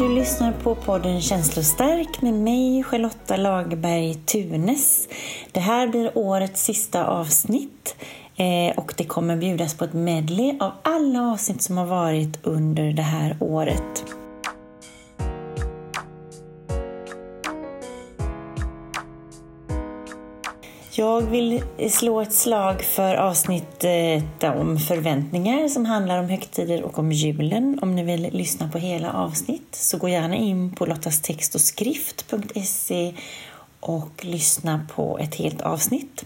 Du lyssnar på podden Känslostark med mig Charlotta Lagerberg Tunes. Det här blir årets sista avsnitt eh, och det kommer bjudas på ett medley av alla avsnitt som har varit under det här året. Jag vill slå ett slag för avsnittet om förväntningar som handlar om högtider och om julen. Om ni vill lyssna på hela avsnitt så gå gärna in på lottastextochskrift.se och lyssna på ett helt avsnitt.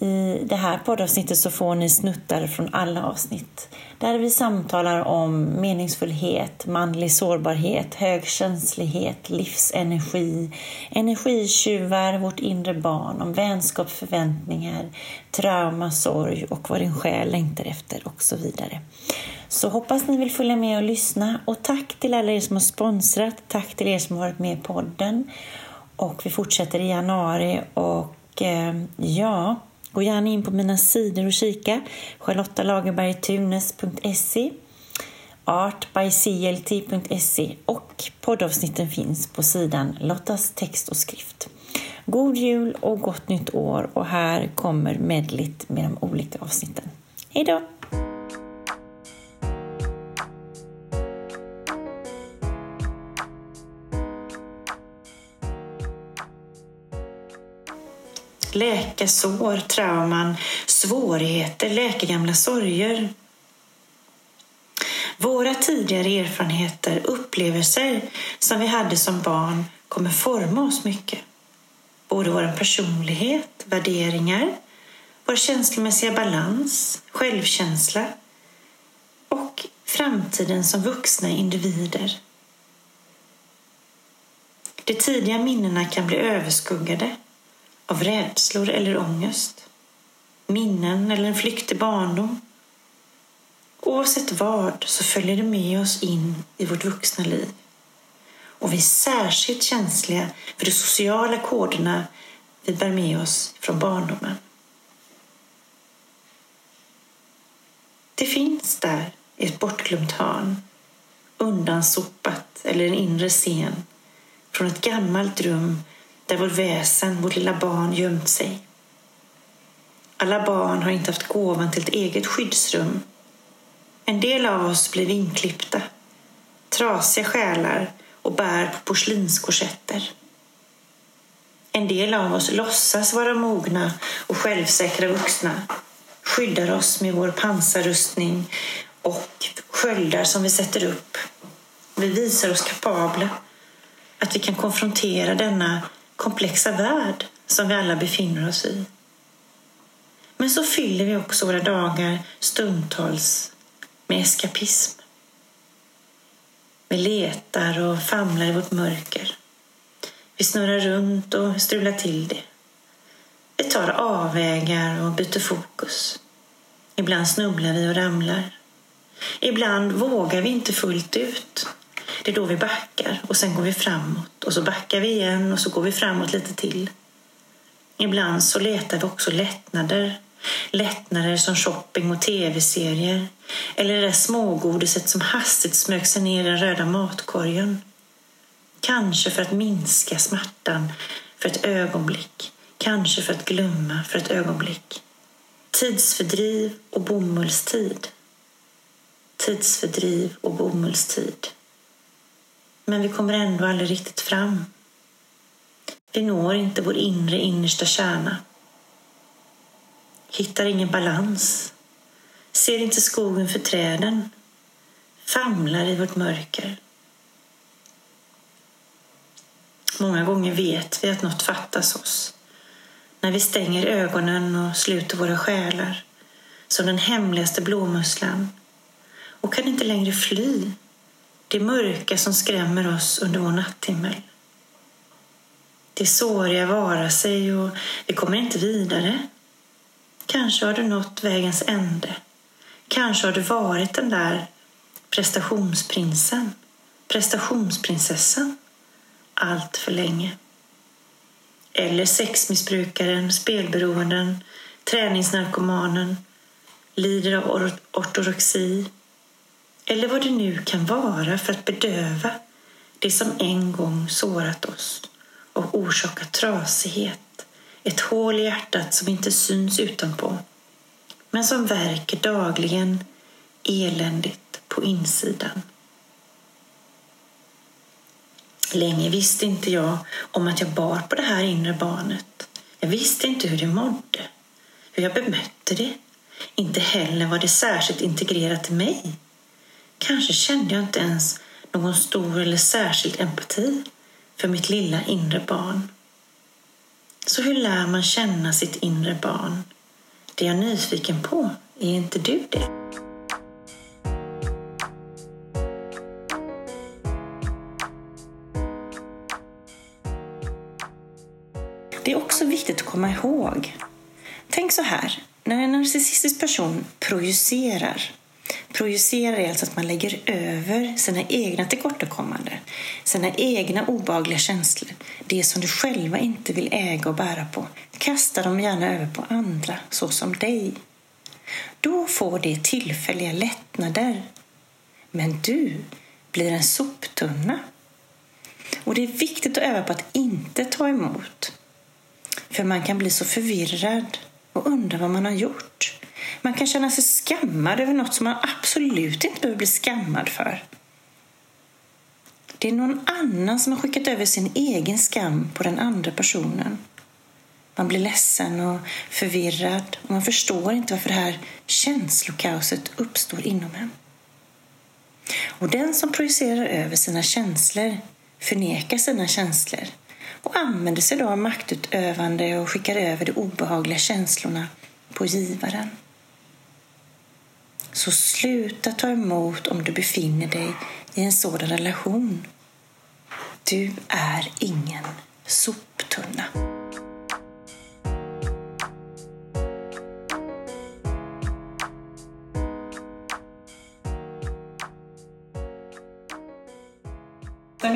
I det här poddavsnittet så får ni snuttar från alla avsnitt. Där vi samtalar om meningsfullhet, manlig sårbarhet, högkänslighet, livsenergi, energitjuvar, vårt inre barn, om vänskap, förväntningar, trauma, sorg och vad din själ längtar efter och så vidare. Så hoppas ni vill följa med och lyssna och tack till alla er som har sponsrat, tack till er som har varit med i podden. Och vi fortsätter i januari och eh, ja, Gå gärna in på mina sidor och kika. charlottalagerbergtunes.se artbyclt.se och poddavsnitten finns på sidan Lottas text och skrift. God jul och gott nytt år och här kommer medligt med de olika avsnitten. Hej läka sår, trauman, svårigheter, läka gamla sorger. Våra tidigare erfarenheter, upplevelser som vi hade som barn kommer forma oss mycket. Både vår personlighet, värderingar, vår känslomässiga balans, självkänsla och framtiden som vuxna individer. De tidiga minnena kan bli överskuggade av rädslor eller ångest, minnen eller en flyktig barndom. Oavsett vad så följer det med oss in i vårt vuxna liv. Och vi är särskilt känsliga för de sociala koderna vi bär med oss från barndomen. Det finns där i ett bortglömt hörn, undansopat eller en inre scen från ett gammalt rum där vårt väsen, vårt lilla barn, gömt sig. Alla barn har inte haft gåvan till ett eget skyddsrum. En del av oss blir inklippta, trasiga själar och bär på porslinskorsetter. En del av oss låtsas vara mogna och självsäkra vuxna, skyddar oss med vår pansarrustning och sköldar som vi sätter upp. Vi visar oss kapabla, att vi kan konfrontera denna komplexa värld som vi alla befinner oss i. Men så fyller vi också våra dagar stundtals med eskapism. Vi letar och famlar i vårt mörker. Vi snurrar runt och strular till det. Vi tar avvägar och byter fokus. Ibland snubblar vi och ramlar. Ibland vågar vi inte fullt ut det är då vi backar och sen går vi framåt och så backar vi igen och så går vi framåt lite till. Ibland så letar vi också lättnader. Lättnader som shopping och tv-serier. Eller det där smågodiset som hastigt smög sig ner i den röda matkorgen. Kanske för att minska smärtan för ett ögonblick. Kanske för att glömma för ett ögonblick. Tidsfördriv och bomullstid. Tidsfördriv och bomullstid. Men vi kommer ändå aldrig riktigt fram. Vi når inte vår inre innersta kärna. Hittar ingen balans. Ser inte skogen för träden. Famlar i vårt mörker. Många gånger vet vi att något fattas oss. När vi stänger ögonen och sluter våra själar som den hemligaste blåmusslan och kan inte längre fly det mörka som skrämmer oss under vår natthimmel. Det såriga varar sig och vi kommer inte vidare. Kanske har du nått vägens ände. Kanske har du varit den där prestationsprinsen, prestationsprinsessan, allt för länge. Eller sexmissbrukaren, spelberoenden, träningsnarkomanen, lider av ortodoxi eller vad det nu kan vara för att bedöva Det som en gång sårat oss och orsakat trasighet. Ett hål i hjärtat som inte syns utanpå men som verkar dagligen eländigt på insidan. Länge visste inte jag om att jag bar på det här inre barnet. Jag visste inte hur det mådde, hur jag bemötte det. Inte heller var det särskilt integrerat i mig. Kanske kände jag inte ens någon stor eller särskild empati för mitt lilla inre barn. Så hur lär man känna sitt inre barn? Det är jag nyfiken på. Är inte du det? Det är också viktigt att komma ihåg. Tänk så här, när en narcissistisk person projicerar Projicerar är alltså att man lägger över sina egna tillkortakommanden, sina egna obehagliga känslor, det som du själva inte vill äga och bära på. Kasta dem gärna över på andra, såsom dig. Då får det tillfälliga lättnader. Men du blir en soptunna. Och det är viktigt att öva på att inte ta emot. För man kan bli så förvirrad och undra vad man har gjort. Man kan känna sig skammad över något som man absolut inte behöver bli skammad för. Det är någon annan som har skickat över sin egen skam på den andra personen. Man blir ledsen och förvirrad och man förstår inte varför det här känslokaoset uppstår inom en. Och den som projicerar över sina känslor förnekar sina känslor och använder sig då av maktutövande och skickar över de obehagliga känslorna på givaren. Så sluta ta emot om du befinner dig i en sådan relation. Du är ingen soptunna.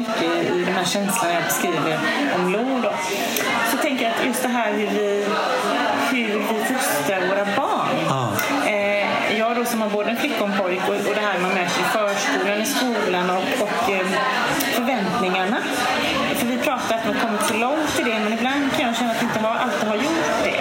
mycket i den här känslan jag beskriver om Lo. Så tänker jag att just det här hur vi, hur vi fostrar våra barn. Både en flicka och pojk och, och det här man möter i förskolan, i skolan och, och eh, förväntningarna. För vi pratar att man kommit så långt i det men ibland kan jag känna att vi inte har, alltid har gjort det.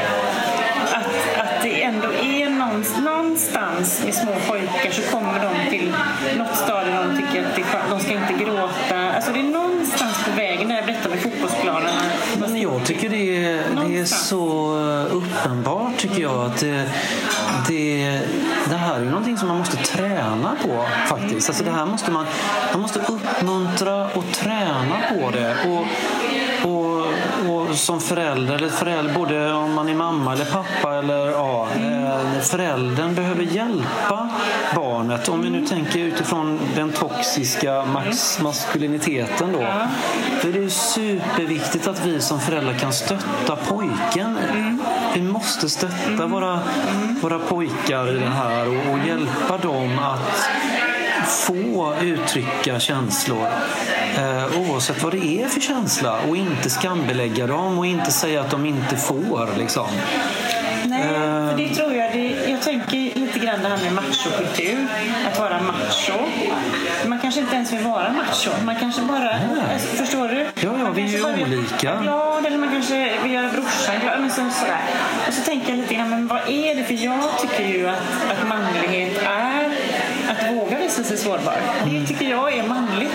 Att, att det ändå är någonstans med små pojkar så kommer de till något stadie där de tycker att det, de ska inte gråta. Alltså det är någonstans på vägen när jag berättar med fotbollsplanerna. Men jag tycker det är, det är så uppenbart tycker jag att det, det, det här är någonting som man måste träna på faktiskt. Alltså det här måste man, man måste uppmuntra och träna på det. Och, och, och som förälder, eller förälder, både om man är mamma eller pappa eller ja, mm. föräldern behöver hjälpa barnet. Om vi nu tänker utifrån den toxiska max maskuliniteten då. Ja. det är det superviktigt att vi som föräldrar kan stötta pojken. Mm. Vi måste stötta våra, våra pojkar i det här och, och hjälpa dem att få uttrycka känslor eh, oavsett vad det är för känsla och inte skambelägga dem och inte säga att de inte får. Liksom. Nej, för det tror jag. Det, jag tänker lite grann det här med machokultur. Att vara macho. Man kanske inte ens vill vara macho. Man kanske bara... Nej. Förstår du? Ja, ja vi är ju olika. Ja, eller man kanske vill göra brorsan glad. Men så, sådär. Och så tänker jag lite grann, men vad är det? För jag tycker ju att, att manlighet är visa sig sårbar. Det tycker jag är manligt.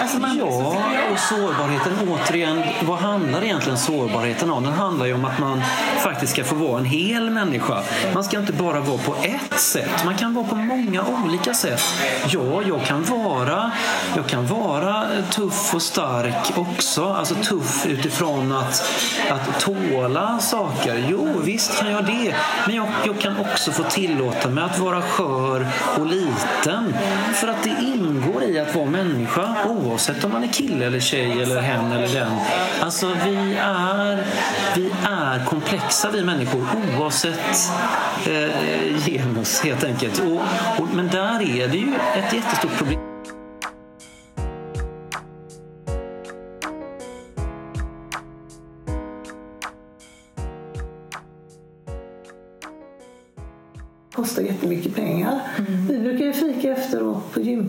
Alltså manligt ja, och sårbarheten återigen, vad handlar egentligen sårbarheten om? Den handlar ju om att man faktiskt ska få vara en hel människa. Man ska inte bara vara på ett sätt. Man kan vara på många olika sätt. Ja, jag kan vara, jag kan vara tuff och stark också. Alltså tuff utifrån att, att tåla saker. Jo, visst kan jag det. Men jag, jag kan också få tillåta mig att vara skör och liten. För att det ingår i att vara människa oavsett om man är kille eller tjej eller hen eller den. Alltså vi är, vi är komplexa vi människor oavsett eh, genus helt enkelt. Och, och, men där är det ju ett jättestort problem.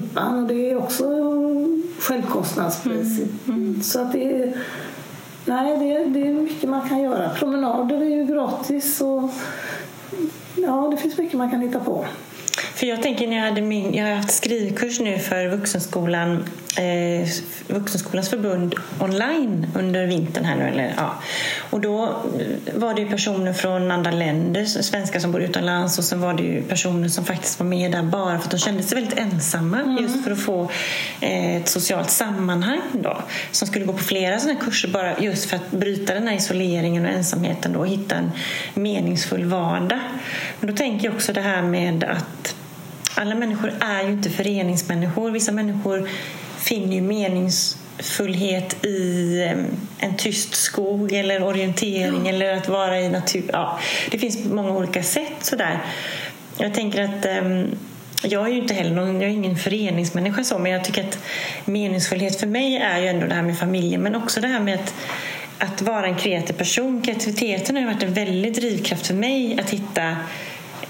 Gympan och det är också självkostnadspris. Så att det är, nej, det, är, det är mycket man kan göra. Promenader är ju gratis och ja, det finns mycket man kan hitta på. För jag tänker när jag hade min, jag har haft skrivkurs nu för Vuxenskolan, eh, Vuxenskolans förbund online under vintern här nu. Eller, ja. Och då var det ju personer från andra länder, svenskar som bor utomlands och sen var det ju personer som faktiskt var med där bara för att de kände sig väldigt ensamma mm. just för att få eh, ett socialt sammanhang då. Som skulle gå på flera sådana kurser bara just för att bryta den här isoleringen och ensamheten då och hitta en meningsfull vardag. Men då tänker jag också det här med att alla människor är ju inte föreningsmänniskor. Vissa människor finner ju meningsfullhet i en tyst skog eller orientering mm. eller att vara i natur. Ja, det finns många olika sätt sådär. Jag tänker att um, jag är ju inte heller någon, jag är ingen föreningsmänniska så, men jag tycker att meningsfullhet för mig är ju ändå det här med familjen men också det här med att att vara en kreativ person. Kreativiteten har varit en väldig drivkraft för mig att hitta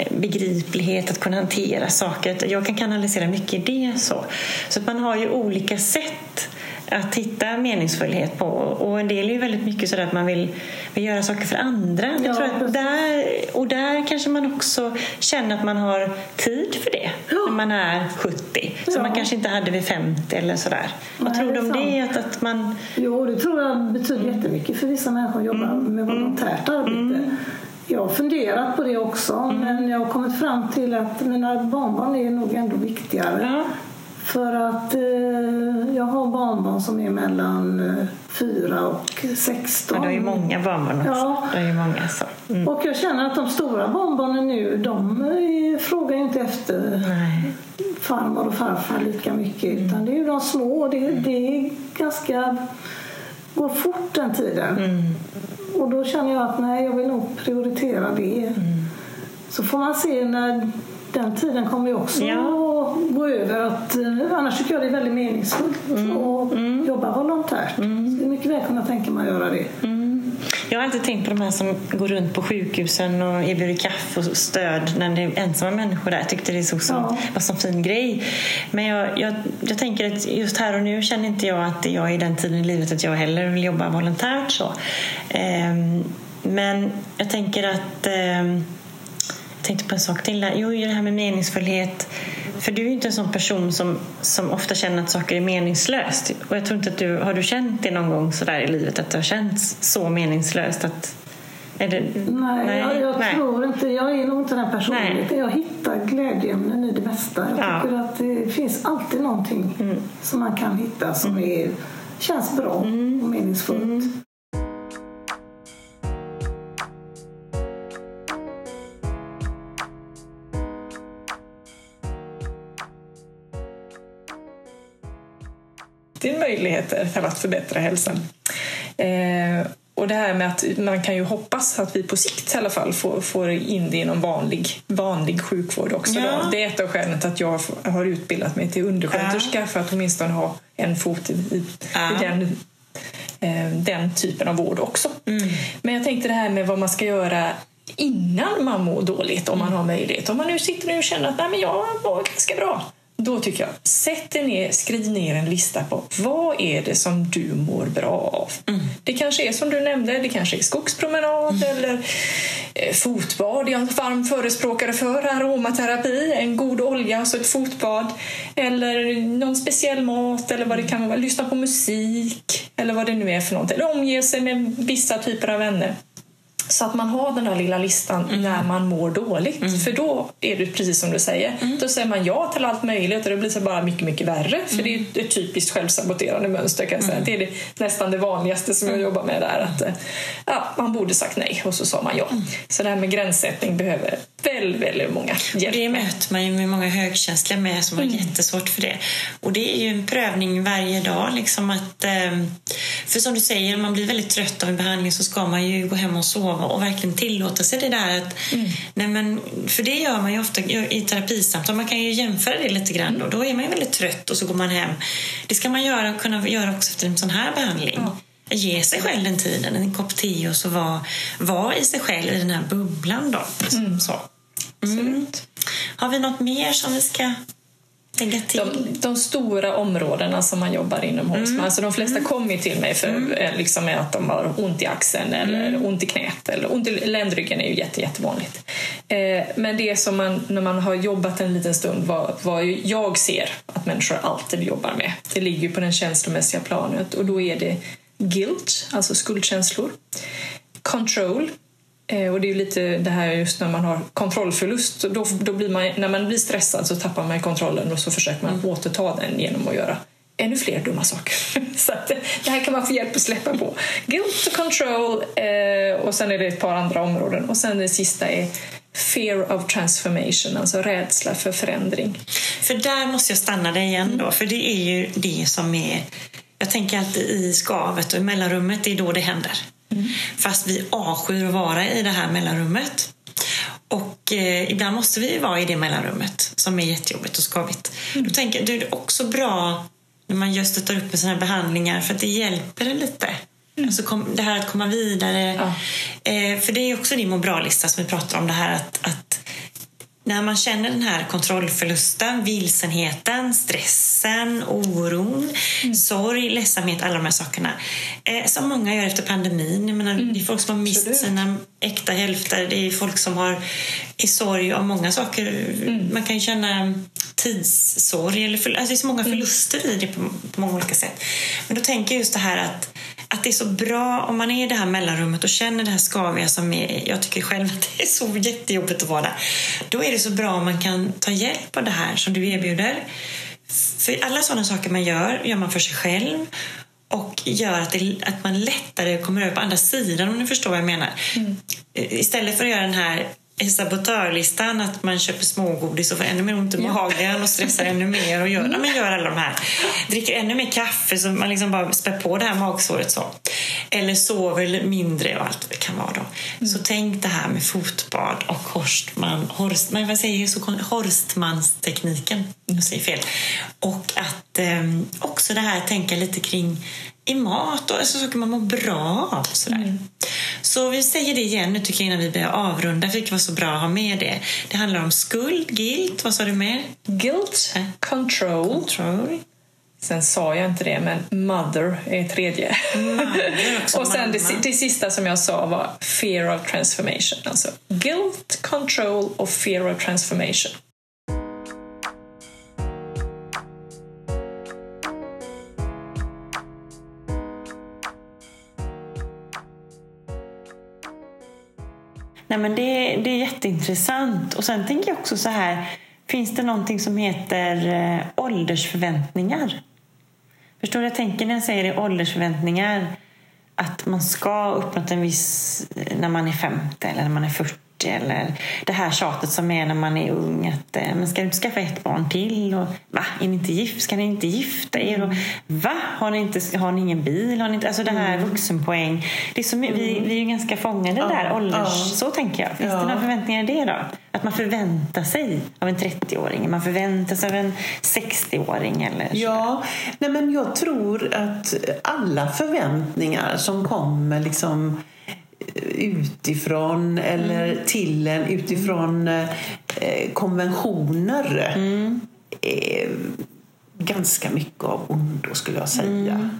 begriplighet, att kunna hantera saker. Jag kan kanalisera mycket i det. Så, så man har ju olika sätt att hitta meningsfullhet på. Och en del är ju väldigt mycket så att man vill, vill göra saker för andra. Ja, jag tror att där, och där kanske man också känner att man har tid för det ja. när man är 70. Ja. Som man kanske inte hade vid 50 eller sådär. Vad tror du om det? Att, att man... Jo, det tror jag betyder jättemycket för vissa människor att jobba mm. med volontärt arbete. Mm. Jag har funderat på det också mm. men jag har kommit fram till att mina barnbarn är nog ändå viktigare. Ja. För att eh, jag har barnbarn som är mellan eh, 4 och 16. Men du har ju många barnbarn också. Ja. Du har många, så. Mm. Och jag känner att de stora barnbarnen nu de eh, frågar inte efter Nej. farmor och farfar lika mycket mm. utan det är ju de små. Det, det är ganska går fort den tiden. Mm. Och då känner jag att nej, jag vill nog prioritera det. Mm. Så får man se när den tiden kommer ju också ja. att gå över. Att, eh, annars tycker jag det är väldigt meningsfullt mm. att mm. jobba volontärt. Mm. Så det är mycket väl kunna tänka mig att göra det. Jag har alltid tänkt på de här som går runt på sjukhusen och erbjuder kaffe och stöd när det är ensamma människor där. Jag tyckte det såg som, ja. var som fin grej. Men jag, jag, jag tänker att just här och nu känner inte jag att jag är i den tiden i livet att jag heller vill jobba volontärt så. Um, men jag tänker att um, jag tänkte på en sak till där. Jo, det här med meningsfullhet. För du är ju inte en sån person som, som ofta känner att saker är meningslöst. Och jag tror inte att du, har du känt det någon gång sådär i livet att det har känts så meningslöst att det, nej, nej, jag, jag nej. tror inte. Jag är nog inte den personen. Jag hittar glädjeämnen i det mesta. Jag ja. tycker att det finns alltid någonting mm. som man kan hitta som mm. är, känns bra mm. och meningsfullt. Mm. Möjligheter för att förbättra hälsan. Eh, och det här med att man kan ju hoppas att vi på sikt i alla fall får, får in det inom vanlig, vanlig sjukvård också. Ja. Det är ett av skälen till att jag har utbildat mig till undersköterska ja. för att åtminstone ha en fot i, i, ja. i den, eh, den typen av vård också. Mm. Men jag tänkte det här med vad man ska göra innan man mår dåligt om man har möjlighet. Om man nu sitter och känner att Nej, men jag var ganska bra då tycker jag, sätt dig ner, skriv ner en lista på vad är det som du mår bra av. Mm. Det kanske är som du nämnde, det kanske är skogspromenad mm. eller eh, fotbad. Jag är en varm förespråkare för aromaterapi, en god olja, alltså ett fotbad. Eller någon speciell mat eller vad det kan vara. Lyssna på musik eller vad det nu är för något. Eller omge sig med vissa typer av vänner. Så att man har den där lilla listan mm. när man mår dåligt. Mm. För då är det precis som du säger. Mm. Då säger man ja till allt möjligt och det blir så bara mycket, mycket värre. För det är ett typiskt självsaboterande mönster kan jag säga. Mm. Det är det, nästan det vanligaste som jag mm. jobbar med där. Att, ja, man borde sagt nej och så sa man ja. Mm. Så det här med gränssättning behöver väldigt, väldigt många hjälp Det möter man ju med många högkänsliga med som har mm. jättesvårt för det. Och det är ju en prövning varje dag. Liksom att, ehm, för som du säger, om man blir väldigt trött av en behandling så ska man ju gå hem och sova och verkligen tillåta sig det där. Att, mm. nej men, för det gör man ju ofta i terapisamtal. Man kan ju jämföra det lite grann. Mm. Då är man ju väldigt trött och så går man hem. Det ska man göra, kunna göra också efter en sån här behandling. Ja ge sig själv den tiden, en kopp te och så vara var i sig själv i den här bubblan. Då. Mm. Så. Mm. Har vi något mer som vi ska? De, de, stora områdena som man jobbar inom hos mm. alltså De flesta mm. kommer till mig för mm. liksom med att de har ont i axeln eller mm. ont i knät. Eller ont i ländryggen är ju jätte, jättevanligt. Eh, men det som man, när man har jobbat en liten stund, vad, vad jag ser att människor alltid jobbar med, det ligger på det känslomässiga planet och då är det guilt, alltså skuldkänslor, control, Eh, och det är lite det här just när man har kontrollförlust. Då, då blir man, när man blir stressad så tappar man kontrollen och så försöker man mm. återta den genom att göra ännu fler dumma saker. så att, det här kan man få hjälp att släppa på. Guilt och control eh, och sen är det ett par andra områden. Och sen det sista är fear of transformation, alltså rädsla för förändring. För där måste jag stanna dig igen då, mm. för det är ju det som är jag tänker alltid i skavet och i mellanrummet, det är då det händer. Mm. Fast vi avskyr att vara i det här mellanrummet. Och eh, ibland måste vi vara i det mellanrummet som är jättejobbigt och skavigt. Mm. Då tänker jag, det är också bra när man just stöttar upp med sådana behandlingar för att det hjälper det lite. Mm. Alltså kom, det här att komma vidare. Ja. Eh, för det är också din må bra-lista som vi pratar om. Det här att, att när man känner den här kontrollförlusten, vilsenheten, stressen, oron, mm. sorg, ledsamhet, alla de här sakerna. Eh, som många gör efter pandemin. Jag menar, mm. Det är folk som har mist Absolut. sina äkta hälfter. Det är folk som har i sorg av många saker. Mm. Man kan ju känna tidssorg. Eller för, alltså det är så många mm. förluster i det på, på många olika sätt. Men då tänker jag just det här att att det är så bra om man är i det här mellanrummet och känner det här skaviga som är, jag tycker själv att det är så jättejobbigt att vara där. Då är det så bra om man kan ta hjälp av det här som du erbjuder. För alla sådana saker man gör, gör man för sig själv och gör att, det, att man lättare kommer över på andra sidan om ni förstår vad jag menar. Mm. Istället för att göra den här sabotörlistan att man köper smågodis och får ännu mer ont i magen och stressar ännu mer och gör, mm. men gör alla de här. Dricker ännu mer kaffe så man liksom bara spär på det här magsåret så. Eller sover mindre och allt det kan vara då. Mm. Så tänk det här med fotbad och Horstman, Horst, men vad säger så, Horstmanstekniken. Jag säger fel. Och att eh, också det här tänka lite kring i mat och alltså, saker man mår bra av. Sådär. Mm. Så vi säger det igen nu tycker jag innan vi börjar avrunda, för det vara så bra att ha med det. Det handlar om skuld, guilt, vad sa du mer? Guilt, control. control. Sen sa jag inte det, men mother är tredje. och sen det, det, sista som jag sa var fear of transformation. Alltså guilt, control och fear of transformation. Nej, men det, det är jätteintressant. Och sen tänker jag också så här, finns det någonting som heter eh, åldersförväntningar? Förstår du jag tänker när jag säger det, åldersförväntningar? Att man ska ha uppnått en viss, när man är 50 eller när man är 40 eller det här tjatet som är när man är ung att eh, men ska du inte skaffa ett barn till? Och, va? Är ni inte gift? Ska ni inte gifta er? Och, va? Har ni, inte, har ni ingen bil? Har ni inte, alltså det här mm. vuxenpoäng. Det är så, vi, vi är ju ganska fångade ja, där ålders... Ja. Så tänker jag. Finns ja. det några förväntningar i det då? Att man förväntar sig av en 30-åring? Man förväntar sig av en 60-åring? Eller ja, nej men jag tror att alla förväntningar som kommer liksom utifrån eller mm. till en utifrån eh, konventioner mm. är ganska mycket av ondo skulle jag säga.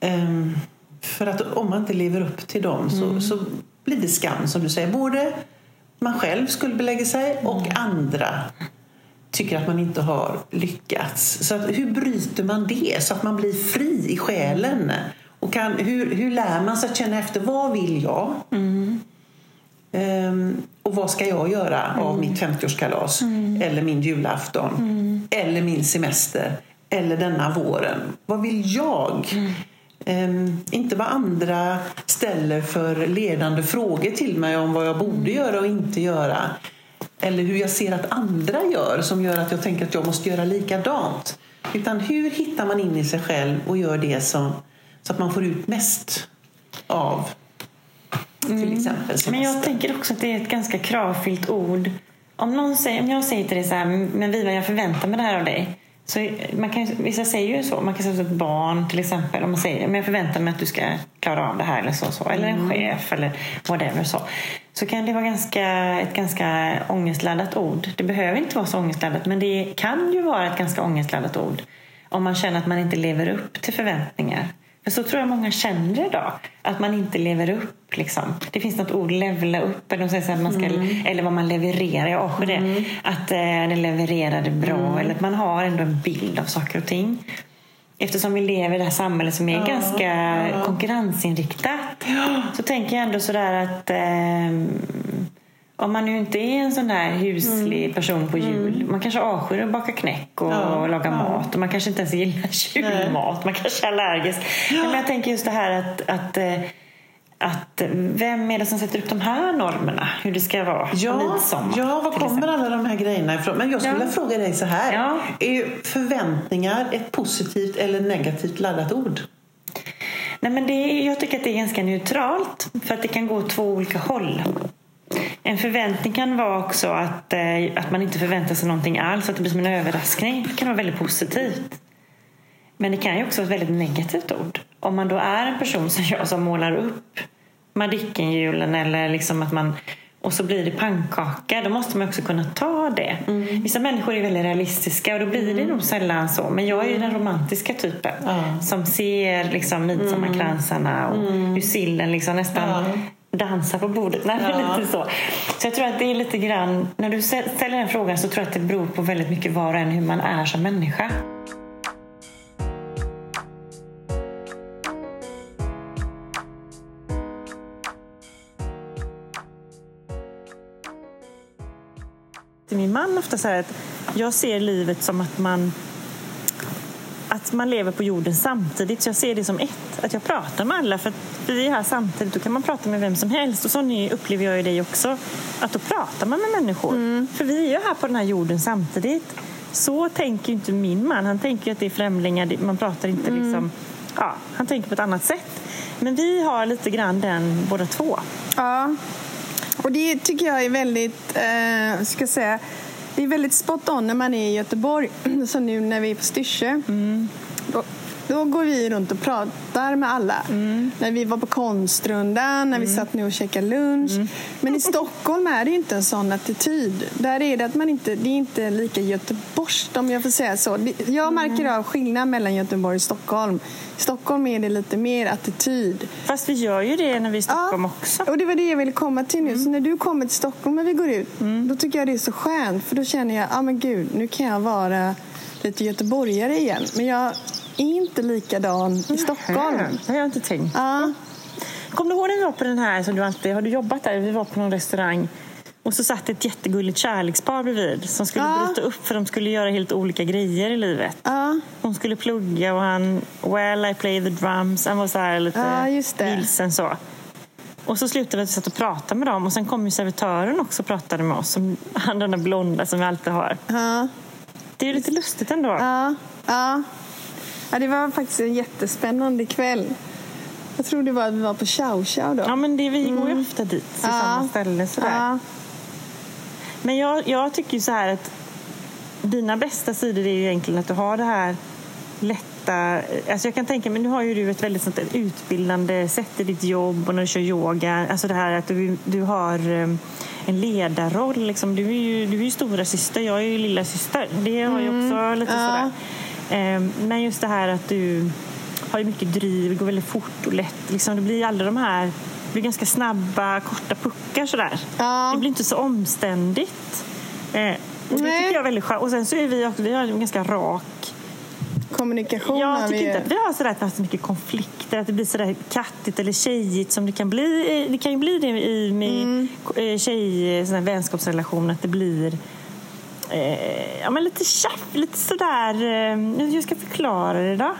Mm. Um, för att om man inte lever upp till dem så, mm. så blir det skam som du säger. Både man själv skuldbelägger sig och mm. andra tycker att man inte har lyckats. Så att, hur bryter man det så att man blir fri i själen? Och kan, hur, hur lär man sig att känna efter vad vill jag? Mm. Um, och vad ska jag göra mm. av mitt 50-årskalas? Mm. Eller min julafton? Mm. Eller min semester? Eller denna våren? Vad vill jag? Um, inte vad andra ställer för ledande frågor till mig om vad jag borde göra och inte göra. Eller hur jag ser att andra gör som gör att jag tänker att jag måste göra likadant. Utan hur hittar man in i sig själv och gör det som så att man får ut mest av till mm. exempel semester. Men jag tänker också att det är ett ganska kravfyllt ord. Om, någon säger, om jag säger till dig så här, men Viva jag förväntar mig det här av dig. Så man kan, vissa säger ju så. Man kan säga till ett barn till exempel. Om man säger men jag förväntar mig att du ska klara av det här eller så. så. Eller en mm. chef eller whatever. så. så kan det vara ganska, ett ganska ångestladdat ord. Det behöver inte vara så ångestladdat, men det kan ju vara ett ganska ångestladdat ord om man känner att man inte lever upp till förväntningar. För så tror jag många känner idag, att man inte lever upp. Liksom. Det finns något ord, levla upp, eller, de säger att man ska, mm. eller vad man levererar. Jag avskyr det. Mm. Att eh, den levererade bra, mm. eller att man har ändå en bild av saker och ting. Eftersom vi lever i det här samhället som är ja, ganska ja. konkurrensinriktat ja. så tänker jag ändå sådär att eh, om man nu inte är en sån där huslig mm. person på jul. Mm. Man kanske avskyr att baka knäck och, ja, laga ja. mat. Och man kanske inte ens gillar julmat. Man kanske är allergisk. Ja. Men jag tänker just det här att, att eh, att vem är det som sätter upp de här normerna? Hur det ska vara ja, midsommar? Ja, var kommer alla de här grejerna ifrån? Men jag skulle ja. vilja fråga dig så här. Ja. Är förväntningar ett positivt eller negativt laddat ord? Nej, men det, jag tycker att det är ganska neutralt. För att det kan gå åt två olika håll. En förväntning kan vara också att, eh, att man inte förväntar sig någonting alls, att det blir som en överraskning. Det kan vara väldigt positivt. Men det kan ju också vara ett väldigt negativt ord. Om man då är en person som jag som målar upp Madicken-julen eller liksom att man och så blir det pannkaka, då måste man också kunna ta det. Mm. Vissa människor är väldigt realistiska och då blir det mm. nog sällan så. Men jag är ju den romantiska typen mm. som ser liksom midsommarkransarna och mm. hur sillen liksom nästan dansa på bordet. Nej, ja. lite så. så jag tror att det är lite grann, när du ställer den frågan så tror jag att det beror på väldigt mycket var och en hur man är som människa. Min man ofta säger att jag ser livet som att man att man lever på jorden samtidigt. Så jag ser det som ett. Att jag pratar med alla. För att vi är här samtidigt. Då kan man prata med vem som helst. Och så upplever jag ju dig också. Att då pratar man med människor. Mm. För vi är ju här på den här jorden samtidigt. Så tänker inte min man. Han tänker att det är främlingar. Man pratar inte mm. liksom... Ja, han tänker på ett annat sätt. Men vi har lite grann den båda två. Ja. Och det tycker jag är väldigt, eh, ska säga, det är väldigt spot on när man är i Göteborg. Så nu när vi är på Styrsö. Mm. Då, går vi runt och pratar med alla. Mm. När vi var på Konstrundan, när vi mm. satt nu och käkade lunch. Mm. Men i Stockholm är det inte en sån attityd. Där är det att man inte, det är inte lika göteborgskt om jag får säga så. Jag märker av skillnad mellan Göteborg och Stockholm. I Stockholm är det lite mer attityd. Fast vi gör ju det när vi är i Stockholm ja, också. Och det var det jag ville komma till nu. Mm. Så när du kommer till Stockholm när vi går ut, mm. då tycker jag det är så skönt. För då känner jag, ja ah, men gud, nu kan jag vara lite göteborgare igen. Men jag är inte likadan i Stockholm. Det har jag inte tänkt ja. Kommer du ihåg när vi var på den här som du alltid, har du jobbat där? Vi var på någon restaurang och så satt ett jättegulligt kärlekspar bredvid som skulle ja. bryta upp för de skulle göra helt olika grejer i livet. Ja. Hon skulle plugga och han, well I play the drums. Han var så här lite ja, vilsen så. Och så slutade vi att vi satt och pratade med dem och sen kom ju servitören också och pratade med oss. Som, han den där blonda som vi alltid har. Ja. Det är ju lite lustigt ändå. Ja. Ja. Ja, det var faktiskt en jättespännande kväll. Jag tror det var att vi var på Chow Chow då. Ja, men det, vi går ju mm. ofta dit till ja. samma ställe sådär. Ja. Men jag, jag tycker ju så här att dina bästa sidor är ju egentligen att du har det här lätta... Alltså jag kan tänka mig, nu har ju du ett väldigt sånt utbildande sätt i ditt jobb och när du kör yoga. Alltså det här att du, du har um, en ledarroll. Liksom. Du är ju, du är ju stora syster, jag är ju lilla syster. Det har ju mm. också lite ja. sådär. Um, men just det här att du har ju mycket driv, går väldigt fort och lätt. Liksom, det blir aldrig de här det blir ganska snabba, korta puckar sådär. Ja. Det blir inte så omständigt. Eh, och det tycker jag är väldigt skönt. Och sen så är vi också, vi har en ganska rak kommunikation. Jag tycker inte att vi har sådär så mycket konflikter, att det blir sådär kattigt eller tjejigt som det kan bli. Det kan ju bli det i med mm. Eh, tjej, sån vänskapsrelation, att det blir eh, ja, men lite tjaff, lite sådär... Eh, hur ska jag förklara det då?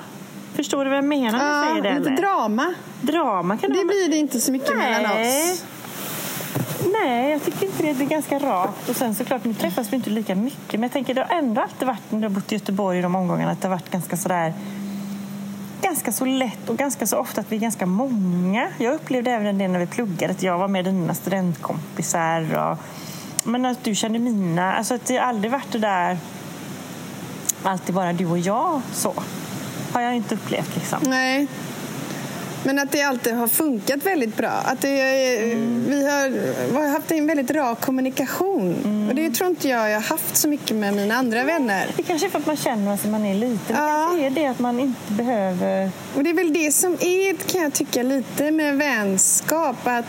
Förstår du vad jag menar när jag säger det? Lite drama. Drama kan det, det blir det inte så mycket Nej. mellan oss. Nej, jag tycker inte det. Det är ganska rakt. Och sen såklart, nu träffas vi inte lika mycket. Men jag tänker, det har ändå alltid varit, när jag bott i Göteborg i de omgångarna, att det har varit ganska sådär ganska så lätt och ganska så ofta att vi är ganska många. Jag upplevde även det när vi pluggade, att jag var med dina studentkompisar. Och, men att du kände mina. Alltså att det aldrig varit det där alltid bara du och jag så har jag inte upplevt. Liksom. Nej. Men att det alltid har funkat väldigt bra. Att det, mm. Vi har, haft en väldigt rak kommunikation. Mm. Och det tror inte jag jag har haft så mycket med mina andra vänner. Det kanske är för att man känner att man är liten. Ja. Det kanske är det att man inte behöver... Och det är väl det som är, kan jag tycka, lite med vänskap. Att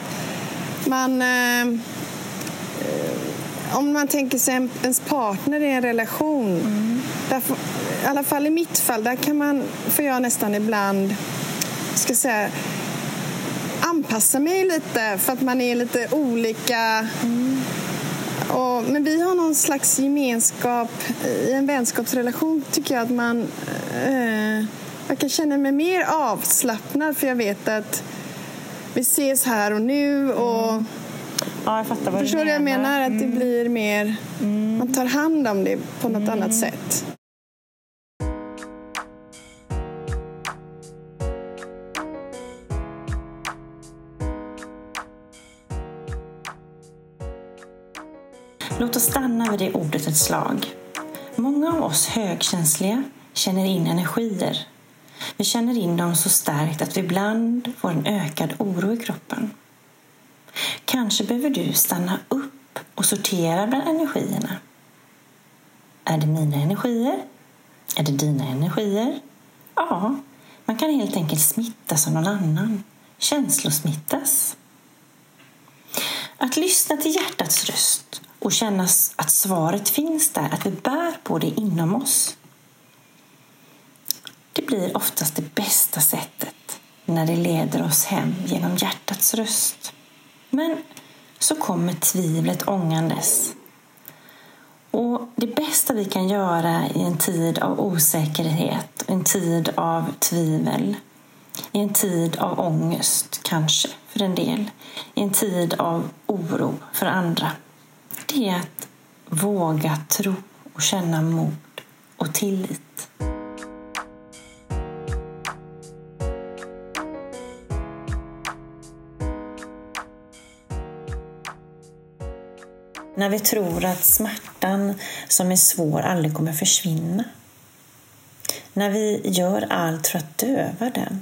man... Eh, om man tänker sig ens partner i en relation. Mm. Därför, I alla fall i mitt fall, där kan man, får jag nästan ibland ska säga, anpassa mig lite för att man är lite olika. Mm. Och, men vi har någon slags gemenskap i en vänskapsrelation tycker jag att man eh, jag kan känna mig mer avslappnad för jag vet att vi ses här och nu. Och, mm. Ja, jag fattar vad Förstår du vad jag menar? Att mm. det blir mer... Mm. Man tar hand om det på något mm. annat sätt. Låt oss stanna vid det ordet ett slag. Många av oss högkänsliga känner in energier. Vi känner in dem så starkt att vi ibland får en ökad oro i kroppen. Kanske behöver du stanna upp och sortera bland energierna. Är det mina energier? Är det dina energier? Ja, man kan helt enkelt smittas av någon annan. Känslosmittas. Att lyssna till hjärtats röst och känna att svaret finns där, att vi bär på det inom oss. Det blir oftast det bästa sättet när det leder oss hem genom hjärtats röst. Men så kommer tvivlet ångandes. Och Det bästa vi kan göra i en tid av osäkerhet, en tid av tvivel, i en tid av ångest kanske för en del, i en tid av oro för andra, det är att våga tro och känna mod och tillit. När vi tror att smärtan som är svår aldrig kommer försvinna. När vi gör allt för att döva den.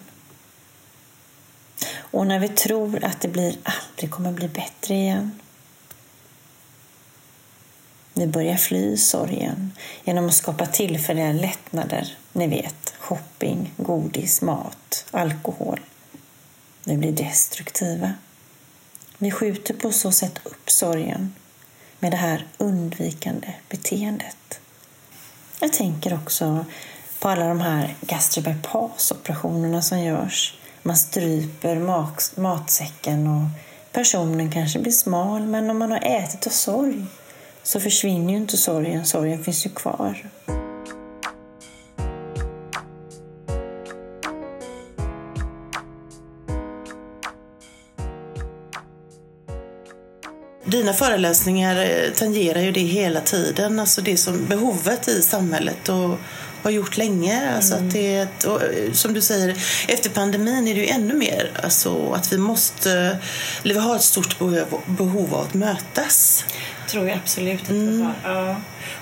Och när vi tror att det blir, aldrig kommer bli bättre igen. Vi börjar fly sorgen genom att skapa tillfälliga lättnader. Ni vet, shopping, godis, mat, alkohol. Vi blir destruktiva. Vi skjuter på så sätt upp sorgen med det här undvikande beteendet. Jag tänker också på alla de här gastrobypassoperationerna som görs. Man stryper matsäcken och personen kanske blir smal men om man har ätit av sorg så försvinner ju inte sorgen. Sorgen finns ju kvar. Dina föreläsningar eh, tangerar ju det hela tiden, alltså det som behovet i samhället och har gjort länge. Alltså att det, och, eh, som du säger, efter pandemin är det ju ännu mer alltså, att vi måste, eller vi har ett stort behov, behov av att mötas. tror jag absolut att mm. vi har. Ja.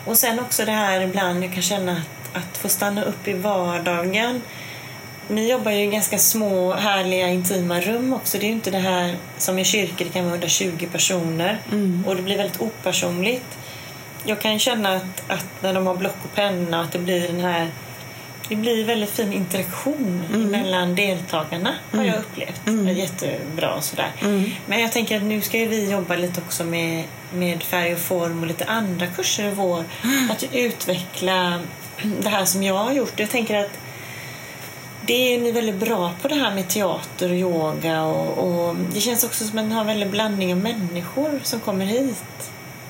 Och sen också det här ibland, jag kan känna att, att få stanna upp i vardagen ni jobbar ju i ganska små, härliga, intima rum också. Det är ju inte det här som i kyrkor, det kan vara 120 personer mm. och det blir väldigt opersonligt. Jag kan känna att, att, när de har block och penna att det blir den här det blir väldigt fin interaktion mm. mellan deltagarna har jag mm. upplevt. Mm. Jättebra och sådär. Mm. Men jag tänker att nu ska vi jobba lite också med, med färg och form och lite andra kurser i vår. Att utveckla det här som jag har gjort. Jag tänker att det är ni väldigt bra på det här med teater och yoga och, och det känns också som att ni har en väldig blandning av människor som kommer hit.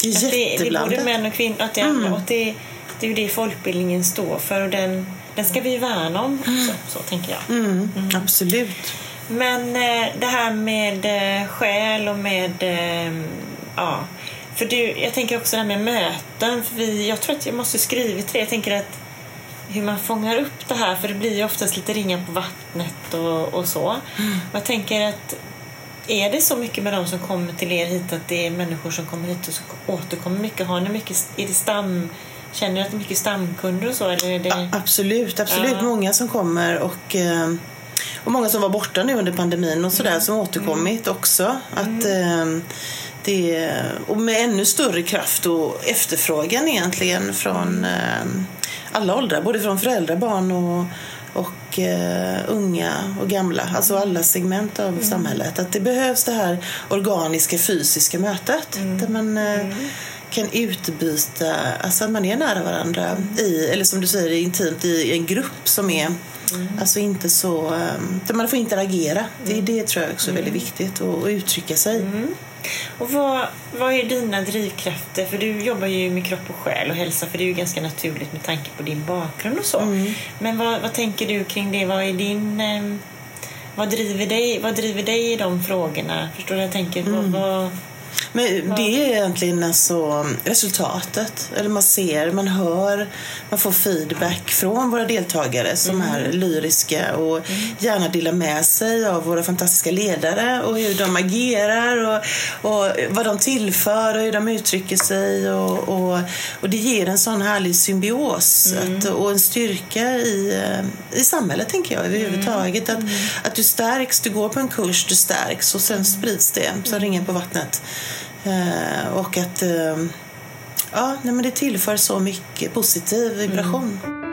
Det är jätteblandat. Det, är både män och kvinnor. Att det, mm. och det, det är ju det folkbildningen står för och den, den ska vi värna om. Mm. Så, tänker jag. Mm, mm. Absolut. Men eh, det här med eh, själ och med... Eh, ja, för du, jag tänker också det här med möten. För vi, jag tror att jag måste skriva till det. Jag tänker att hur man fångar upp det här för det blir ju oftast lite ringar på vattnet och, och så. Mm. jag tänker att är det så mycket med de som kommer till er hit att det är människor som kommer hit och så återkommer mycket? Har ni mycket, är det stam, känner ni att det är mycket stamkunder och så? Eller är det... absolut, absolut. Ja. Många som kommer och eh, och många som var borta nu under pandemin och sådär som återkommit också. Att, eh, det, och med ännu större kraft och efterfrågan egentligen från eh, alla åldrar, både från föräldrar, barn och, och uh, unga och gamla, alltså alla segment av mm. samhället. Att det behövs det här organiska, fysiska mötet mm. där man uh, kan utbyta, alltså att man är nära varandra i, eller som du säger, intimt i en grupp som är Mm. Alltså inte så... Um, där man får interagera. Det, mm. det tror jag också är väldigt mm. viktigt. Och, uttrycka sig. Mm. Och vad, vad är dina drivkrafter? För du jobbar ju med kropp och själ och hälsa för det är ju ganska naturligt med tanke på din bakgrund och så. Mm. Men vad, vad tänker du kring det? Vad är din... Um, vad driver, dig, vad driver dig i de frågorna? Förstår du? Jag tänker, mm. vad men det är egentligen alltså resultatet. Eller man ser, man hör, man får feedback från våra deltagare som mm. är lyriska och mm. gärna delar med sig av våra fantastiska ledare och hur de agerar och, och vad de tillför och hur de uttrycker sig. Och, och, och det ger en sån härlig symbios mm. att, och en styrka i, i samhället, tänker jag, överhuvudtaget. Att, mm. att du stärks, du går på en kurs, du stärks och sen sprids det som ringen på vattnet. Eh, och att eh, ja, nej, men det tillför så mycket positiv vibration. Mm.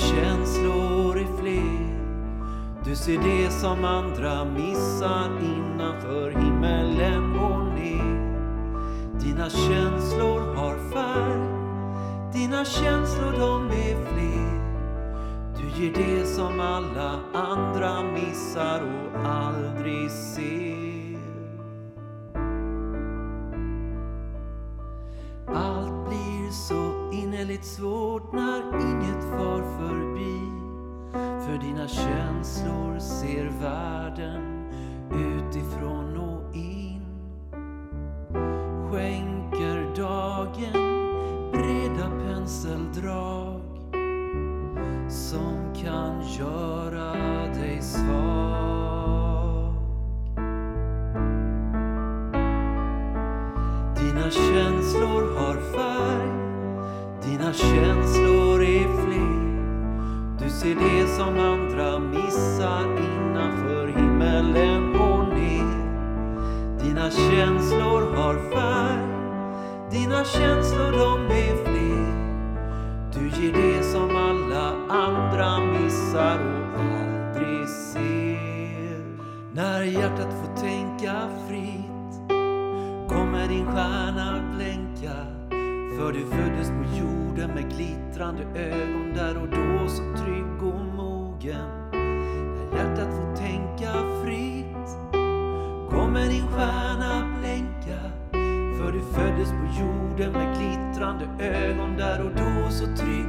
Känslor är fler. Du ser det som andra missar innanför himmelen går ner. Dina känslor har färg, dina känslor de är fler. Du ger det som alla andra missar och aldrig ser. dagen breda penseldrag som kan göra dig svag. Dina känslor har färg, dina känslor är fler. Du ser det som andra missar innanför himmelen och ner. Dina känslor har färg dina känslor de är fler. Du ger det som alla andra missar och aldrig ser. När hjärtat får tänka fritt kommer din stjärna blänka. För du föddes på jorden med glittrande ögon där och då så trygg och mogen. När hjärtat får ögon där och då så trygg